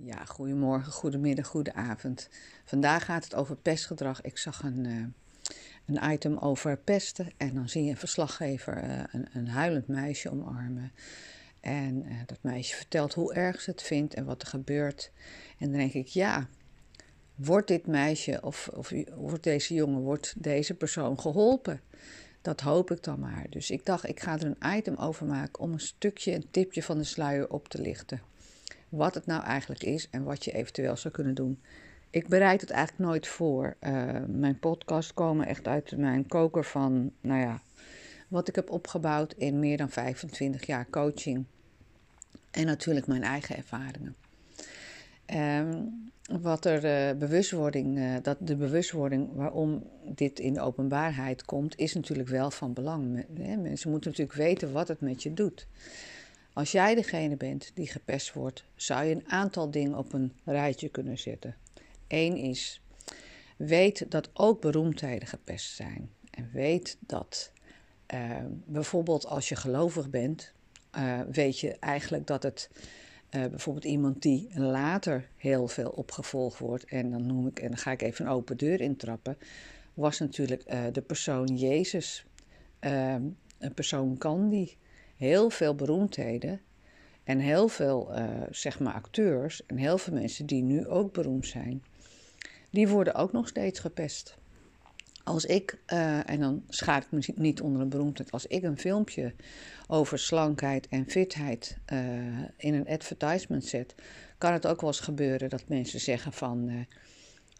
Ja, goedemorgen, goedemiddag, goedenavond. Vandaag gaat het over pestgedrag. Ik zag een, uh, een item over pesten en dan zie je een verslaggever uh, een, een, huilend meisje omarmen. En uh, dat meisje vertelt hoe erg ze het vindt en wat er gebeurt. En dan denk ik, ja, wordt dit meisje of, of wordt deze jongen, wordt deze persoon geholpen? Dat hoop ik dan maar. Dus ik dacht, ik ga er een item over maken om een stukje, een tipje van de sluier op te lichten wat het nou eigenlijk is en wat je eventueel zou kunnen doen. Ik bereid het eigenlijk nooit voor. Uh, mijn podcasts komen echt uit mijn koker van, nou ja, wat ik heb opgebouwd in meer dan 25 jaar coaching. En natuurlijk mijn eigen ervaringen. Um, wat er uh, bewustwording, uh, dat de bewustwording waarom dit in de openbaarheid komt, is natuurlijk wel van belang. Mensen moeten natuurlijk weten wat het met je doet. Als jij degene bent die gepest wordt, zou je een aantal dingen op een rijtje kunnen zetten. Eén is, weet dat ook beroemdheden gepest zijn. En weet dat uh, bijvoorbeeld als je gelovig bent, uh, weet je eigenlijk dat het uh, bijvoorbeeld iemand die later heel veel opgevolgd wordt, en dan noem ik, en dan ga ik even een open deur intrappen, was natuurlijk de persoon Jezus. een persoon Gandhi heel veel beroemdheden en heel veel uh, zeg maar acteurs en heel veel mensen die nu ook beroemd zijn, die worden ook nog steeds gepest. Als ik, uh, en dan schaar ik me niet onder een beroemdheid, als ik een filmpje over slankheid en fitheid uh, in een advertisement zet, kan het ook wel eens gebeuren dat mensen zeggen van,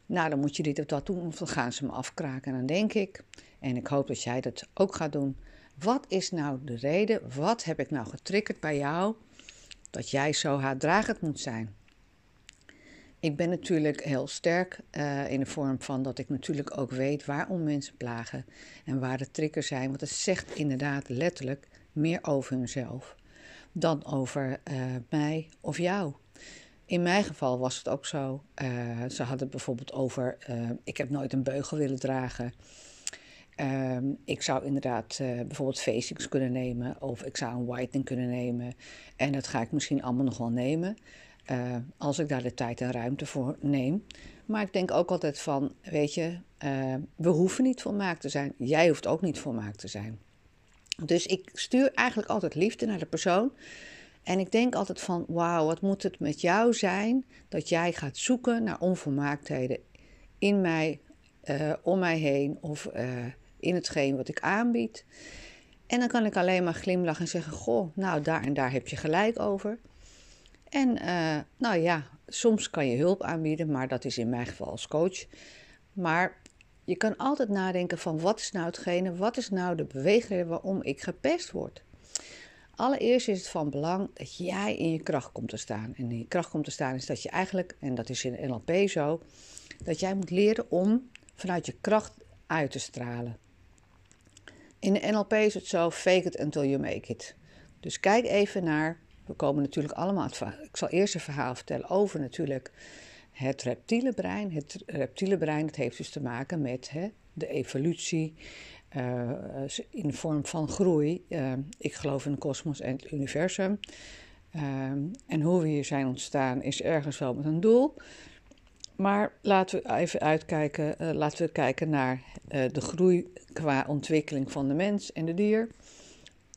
nou dan moet je dit of dat doen, of dan gaan ze me afkraken. En dan denk ik, en ik hoop dat jij dat ook gaat doen, wat is nou de reden? Wat heb ik nou getriggerd bij jou dat jij zo haatdragend moet zijn? Ik ben natuurlijk heel sterk uh, in de vorm van dat ik natuurlijk ook weet waarom mensen plagen en waar de triggers zijn. Want het zegt inderdaad letterlijk meer over hunzelf dan over uh, mij of jou. In mijn geval was het ook zo. Uh, ze hadden het bijvoorbeeld over: ik heb nooit een beugel willen dragen. Um, ik zou inderdaad uh, bijvoorbeeld facings kunnen nemen of ik zou een whitening kunnen nemen. En dat ga ik misschien allemaal nog wel nemen uh, als ik daar de tijd en ruimte voor neem. Maar ik denk ook altijd van, weet je, uh, we hoeven niet volmaakt te zijn. Jij hoeft ook niet volmaakt te zijn. Dus ik stuur eigenlijk altijd liefde naar de persoon. En ik denk altijd van, wauw, wat moet het met jou zijn dat jij gaat zoeken naar onvolmaaktheden in mij, om mij heen of in hetgeen wat ik aanbied. En dan kan ik alleen maar glimlachen en zeggen: Goh, nou daar en daar heb je gelijk over. En uh, nou ja, soms kan je hulp aanbieden, maar dat is in mijn geval als coach. Maar je kan altijd nadenken van wat is nou hetgene, wat is nou de beweegreden waarom ik gepest word. Allereerst is het van belang dat jij in je kracht komt te staan. En in je kracht komt te staan is dat je eigenlijk, en dat is in NLP zo, dat jij moet leren om vanuit je kracht uit te stralen. In de NLP is het zo: fake it until you make it. Dus kijk even naar. We komen natuurlijk allemaal. Ik zal eerst een verhaal vertellen over natuurlijk het reptiele brein. Het reptiele brein dat heeft dus te maken met hè, de evolutie uh, in de vorm van groei. Uh, ik geloof in de kosmos en het universum. Uh, en hoe we hier zijn ontstaan is ergens wel met een doel. Maar laten we even uitkijken, laten we kijken naar de groei qua ontwikkeling van de mens en de dier.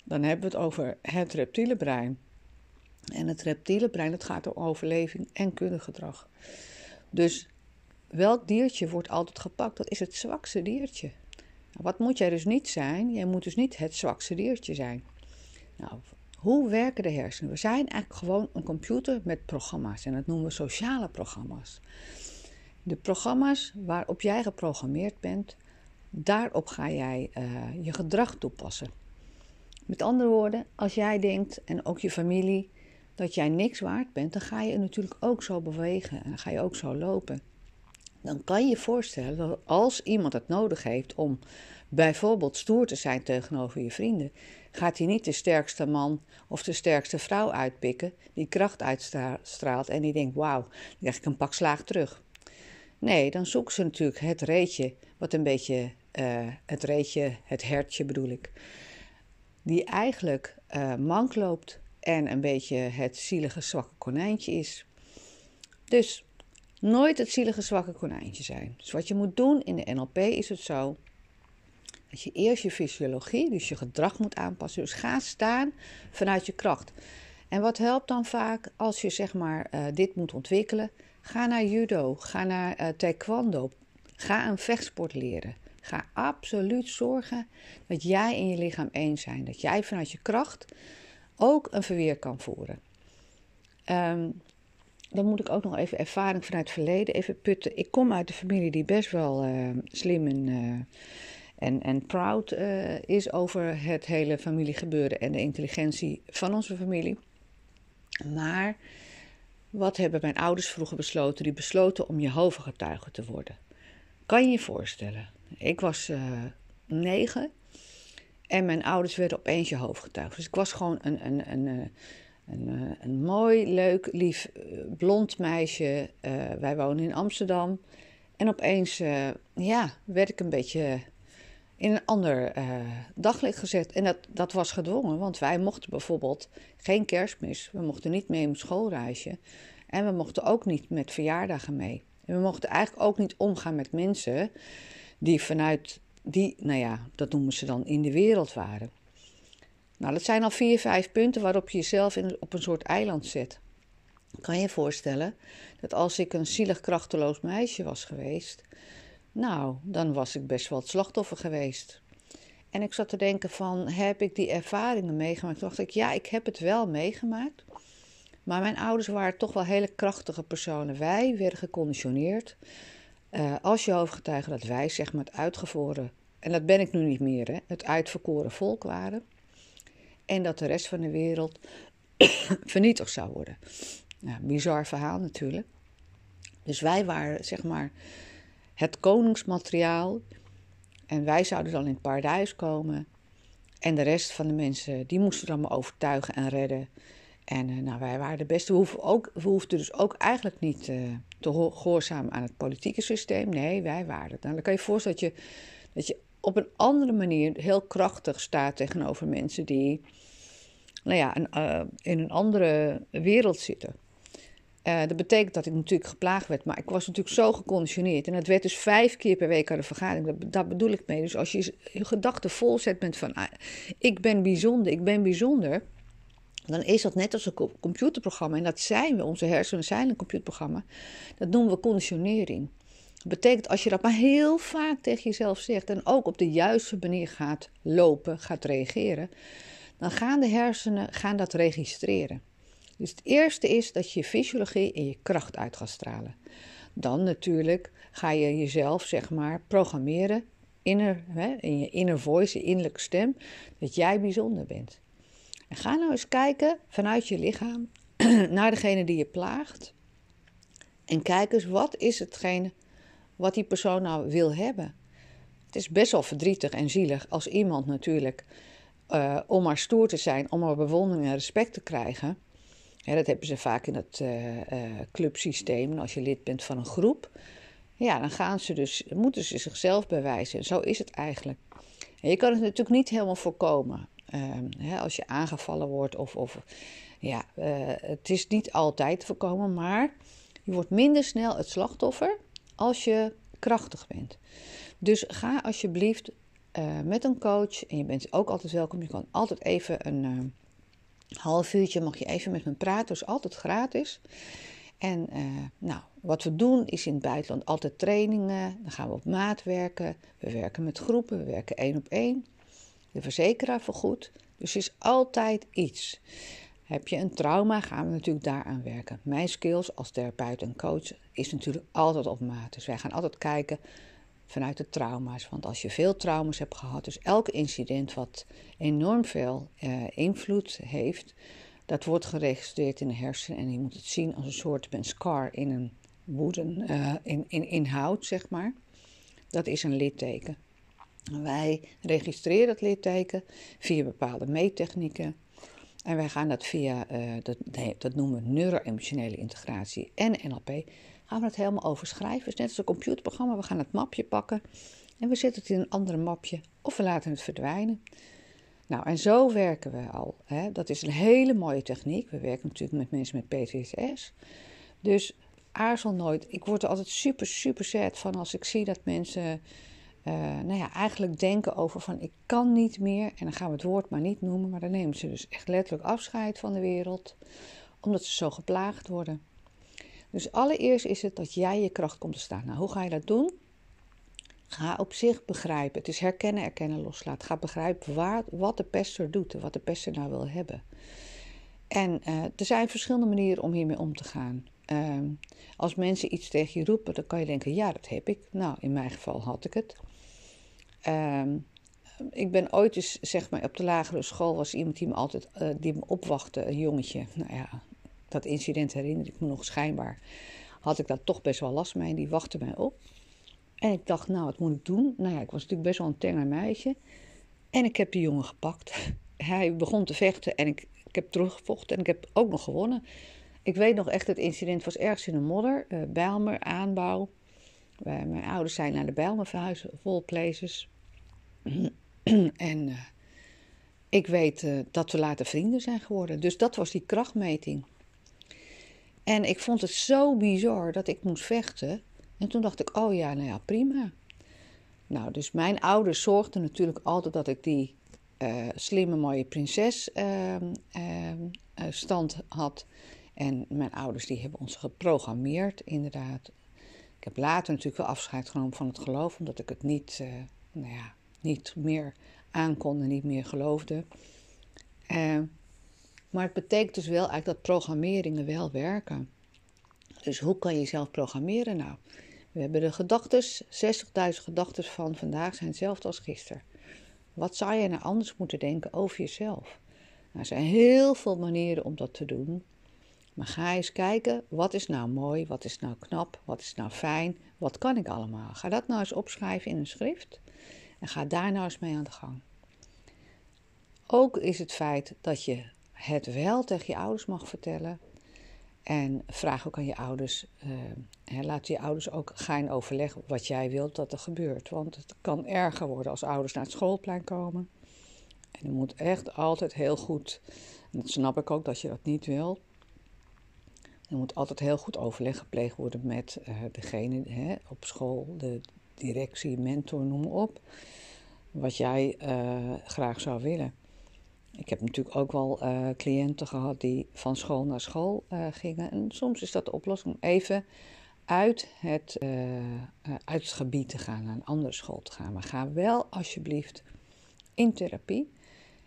Dan hebben we het over het reptiele brein. En het reptiele brein, dat gaat om overleving en kundegedrag. Dus welk diertje wordt altijd gepakt? Dat is het zwakste diertje. Nou, wat moet jij dus niet zijn? Jij moet dus niet het zwakste diertje zijn. Nou, hoe werken de hersenen? We zijn eigenlijk gewoon een computer met programma's en dat noemen we sociale programma's. De programma's waarop jij geprogrammeerd bent, daarop ga jij uh, je gedrag toepassen. Met andere woorden, als jij denkt, en ook je familie, dat jij niks waard bent, dan ga je natuurlijk ook zo bewegen en ga je ook zo lopen. Dan kan je je voorstellen dat als iemand het nodig heeft om bijvoorbeeld stoer te zijn tegenover je vrienden, gaat hij niet de sterkste man of de sterkste vrouw uitpikken die kracht uitstraalt en die denkt: wauw, dan krijg ik een pak slaag terug. Nee, dan zoeken ze natuurlijk het reetje, wat een beetje, uh, het reetje, het hertje bedoel ik, die eigenlijk uh, mank loopt en een beetje het zielige zwakke konijntje is. Dus nooit het zielige zwakke konijntje zijn. Dus wat je moet doen in de NLP is het zo dat je eerst je fysiologie, dus je gedrag moet aanpassen. Dus ga staan vanuit je kracht. En wat helpt dan vaak als je zeg maar uh, dit moet ontwikkelen? Ga naar judo, ga naar taekwondo, ga een vechtsport leren. Ga absoluut zorgen dat jij en je lichaam één zijn. Dat jij vanuit je kracht ook een verweer kan voeren. Um, dan moet ik ook nog even ervaring vanuit het verleden even putten. Ik kom uit een familie die best wel uh, slim en, uh, en, en proud uh, is over het hele familiegebeuren en de intelligentie van onze familie. Maar wat hebben mijn ouders vroeger besloten? Die besloten om Jehovah-getuige te worden. Kan je je voorstellen? Ik was negen en mijn ouders werden opeens Jehovah-getuige. Dus ik was gewoon een, een, een, een, eh, een mooi, leuk, lief, eh, blond meisje. Uh, wij wonen in Amsterdam. En opeens uh, ja, werd ik een beetje in een ander uh, daglicht gezet. En dat, dat was gedwongen, want wij mochten bijvoorbeeld geen kerstmis. We mochten niet mee op schoolreisje. En we mochten ook niet met verjaardagen mee. En we mochten eigenlijk ook niet omgaan met mensen die vanuit die, nou ja, dat noemen ze dan in de wereld waren. Nou, dat zijn al vier, vijf punten waarop je jezelf in, op een soort eiland zet. Kan je je voorstellen dat als ik een zielig, krachteloos meisje was geweest, nou, dan was ik best wel het slachtoffer geweest. En ik zat te denken van, heb ik die ervaringen meegemaakt? Toen dacht ik, ja, ik heb het wel meegemaakt. Maar mijn ouders waren toch wel hele krachtige personen. Wij werden geconditioneerd uh, als je hoofdgetuige dat wij, zeg maar, het uitgevoren, en dat ben ik nu niet meer, hè, het uitverkoren volk waren en dat de rest van de wereld vernietigd zou worden. Nou, bizar verhaal natuurlijk. Dus wij waren zeg maar het koningsmateriaal en wij zouden dan in het paradijs komen. En de rest van de mensen, die moesten dan maar overtuigen en redden. En uh, nou, wij waren de beste. We, ook, hoefden dus ook eigenlijk niet uh, te gehoorzamen aan het politieke systeem. Nee, wij waren het. Nou, dan kan je je voorstellen dat je, dat je op een andere manier heel krachtig staat tegenover mensen die nou ja, een, uh, in een andere wereld zitten. Dat betekent dat ik natuurlijk geplaagd werd, maar ik was natuurlijk zo geconditioneerd. En het werd dus vijf keer per week aan de vergadering. Dat, bedoel ik mee. Dus als je je gedachten vol zet met van ah, ik ben bijzonder, ik ben bijzonder. Dan is dat net als een computerprogramma. En dat zijn we, onze hersenen zijn een computerprogramma. Dat noemen we conditionering. Dat betekent als je dat maar heel vaak tegen jezelf zegt en ook op de juiste manier gaat lopen, gaat reageren, dan gaan de hersenen gaan dat registreren. Dus het eerste is dat je je fysiologie en je kracht uit gaat stralen. Dan natuurlijk ga je jezelf, zeg maar, programmeren hè, in je inner voice, je innerlijke stem, dat jij bijzonder bent. En ga nou eens kijken vanuit je lichaam naar degene die je plaagt. En kijk eens, wat is hetgene wat die persoon nou wil hebben? Het is best wel verdrietig en zielig als iemand natuurlijk uh, om maar stoer te zijn, om maar bewondering en respect te krijgen. dat hebben ze vaak in het uh, uh, clubsysteem. als je lid bent van een groep, ja, dan gaan ze dus, moeten ze zichzelf bewijzen. Zo is het eigenlijk. En je kan het natuurlijk niet helemaal voorkomen. Ehm, hè, als je aangevallen wordt of, of ja, het is niet altijd te voorkomen, maar je wordt minder snel het slachtoffer als je krachtig bent. Dus ga alsjeblieft uh, met een coach. En je bent ook altijd welkom. Je kan altijd even een uh, half uurtje, mag je even met me praten. Dus altijd gratis. En nou, wat we doen is in het buitenland altijd trainingen. Dan gaan we op maat werken. We werken met groepen. We werken één op één. De verzekeraar vergoedt. Dus is altijd iets. Heb je een trauma, gaan we natuurlijk daaraan werken. Mijn skills als therapeut en coach is natuurlijk altijd op maat. Dus wij gaan altijd kijken vanuit de trauma's. Want als je veel trauma's hebt gehad, dus elk incident wat enorm veel uh, invloed heeft, dat wordt geregistreerd in de hersenen. En je moet het zien als een soort een scar in een woeden, uh, in, in, in hout, zeg maar. Dat is een litteken. Wij registreren dat litteken via bepaalde meettechnieken. En wij gaan dat via, uh, dat, dat noemen we neuro-emotionele integratie en NLP, gaan we het helemaal overschrijven. Is net als een computerprogramma. We gaan het mapje pakken en we zetten het in een andere mapje of we laten het verdwijnen. Nou, en zo werken we al. Hè. Dat is een hele mooie techniek. We werken natuurlijk met mensen met PTSS. Dus aarzel nooit. Ik word er altijd super, super sad van als ik zie dat mensen uh, nou ja, eigenlijk denken over van ik kan niet meer. En dan gaan we het woord maar niet noemen, maar dan nemen ze dus echt letterlijk afscheid van de wereld, omdat ze zo geplaagd worden. Dus allereerst is het dat jij je kracht komt te staan. Nou, hoe ga je dat doen? Ga op zich begrijpen. Het is herkennen, erkennen, loslaten. Ga begrijpen waar, wat de pester doet en wat de pester nou wil hebben. En uh, er zijn verschillende manieren om hiermee om te gaan. Uh, als mensen iets tegen je roepen, dan kan je denken: ja, dat heb ik. Nou, in mijn geval had ik het. Uh, ik ben ooit eens, zeg maar, op de lagere school was iemand die me altijd uh, die me opwachtte, een jongetje. Nou ja, dat incident herinner ik me nog schijnbaar. Had ik daar toch best wel last mee. Die wachtte mij op. En ik dacht, nou, wat moet ik doen? Nou ja, ik was natuurlijk best wel een tenger meisje. En ik heb die jongen gepakt. Hij begon te vechten en ik, ik heb teruggevochten en ik heb ook nog gewonnen. Ik weet nog echt, het incident was ergens in de modder. Uh, Bijlmer, aanbouw. mijn ouders zijn naar de Bijlmer verhuisd, vol. en uh, ik weet uh, dat we later vrienden zijn geworden. Dus dat was die krachtmeting. En ik vond het zo bizar dat ik moest vechten. En toen dacht ik, oh ja, nou ja, prima. Nou, dus mijn ouders zorgden natuurlijk altijd dat ik die uh, slimme, mooie prinses uh, uh, stand had. En mijn ouders die hebben ons geprogrammeerd, inderdaad. Ik heb later natuurlijk wel afscheid genomen van het geloof, omdat ik het niet, nou ja, niet meer aankon en niet meer geloofde. Uh, maar het betekent dus wel eigenlijk dat programmeringen wel werken. Dus hoe kan je jezelf programmeren? Nou, we hebben de gedachten, 60.000 gedachten van vandaag zijn hetzelfde als gisteren. Wat zou je nou anders moeten denken over jezelf? Nou, er zijn heel veel manieren om dat te doen. Maar ga eens kijken, wat is nou mooi, wat is nou knap, wat is nou fijn, wat kan ik allemaal? Ga dat nou eens opschrijven in een schrift en ga daar nou eens mee aan de gang. Ook is het feit dat je het wel tegen je ouders mag vertellen. En vraag ook aan je ouders, uh, laat je ouders ook gaan overleggen wat jij wilt dat er gebeurt. Want het kan erger worden als ouders naar het schoolplein komen. En je moet echt altijd heel goed, en dat snap ik ook dat je dat niet wil. Er moet altijd heel goed overleg gepleegd worden met uh, degene hè, op school, de directie, mentor, noem op. Wat jij uh, graag zou willen. Ik heb natuurlijk ook wel uh, cliënten gehad die van school naar school uh, gingen. En soms is dat de oplossing om even uit het, uit het gebied te gaan, naar een andere school te gaan. Maar ga wel alsjeblieft in therapie.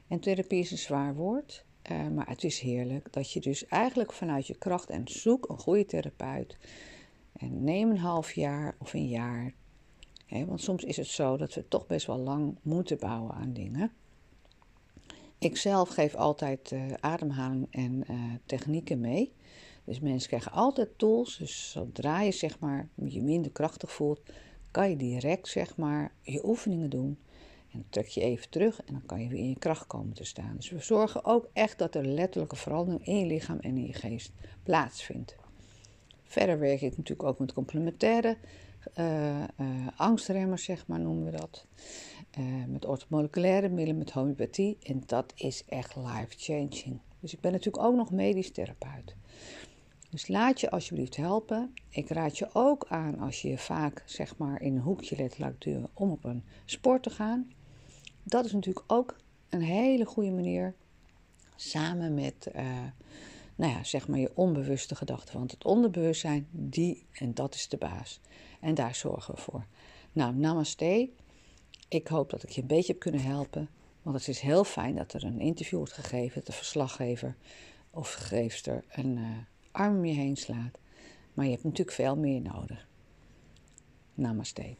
En therapie is een zwaar woord, maar het is heerlijk dat je dus eigenlijk vanuit je kracht en zoek een goede therapeut. En neem een half jaar of een jaar. Want soms is het zo dat we toch best wel lang moeten bouwen aan dingen. Ik zelf geef altijd uh, ademhaling en uh, technieken mee. Dus mensen krijgen altijd tools. Dus zodra je zeg maar, je minder krachtig voelt, kan je direct zeg maar, je oefeningen doen. En dan trek je even terug en dan kan je weer in je kracht komen te staan. Dus we zorgen ook echt dat er letterlijke verandering in je lichaam en in je geest plaatsvindt. Verder werk ik natuurlijk ook met complementaire angstremmers, zeg maar, noemen we dat. Uh, met orthomoleculaire middelen, met homeopathie. En dat is echt life-changing. Dus ik ben natuurlijk ook nog medisch therapeut. Dus laat je alsjeblieft helpen. Ik raad je ook aan als je vaak zeg maar in een hoekje laat duwen om op een sport te gaan. Dat is natuurlijk ook een hele goede manier. Samen met nou ja, zeg maar je onbewuste gedachten. Want het onderbewustzijn, die en dat is de baas. En daar zorgen we voor. Nou, namaste. Ik hoop dat ik je een beetje heb kunnen helpen. Want het is heel fijn dat er een interview wordt gegeven, dat de verslaggever of geefster een uh, arm om je heen slaat. Maar je hebt natuurlijk veel meer nodig. Namaste.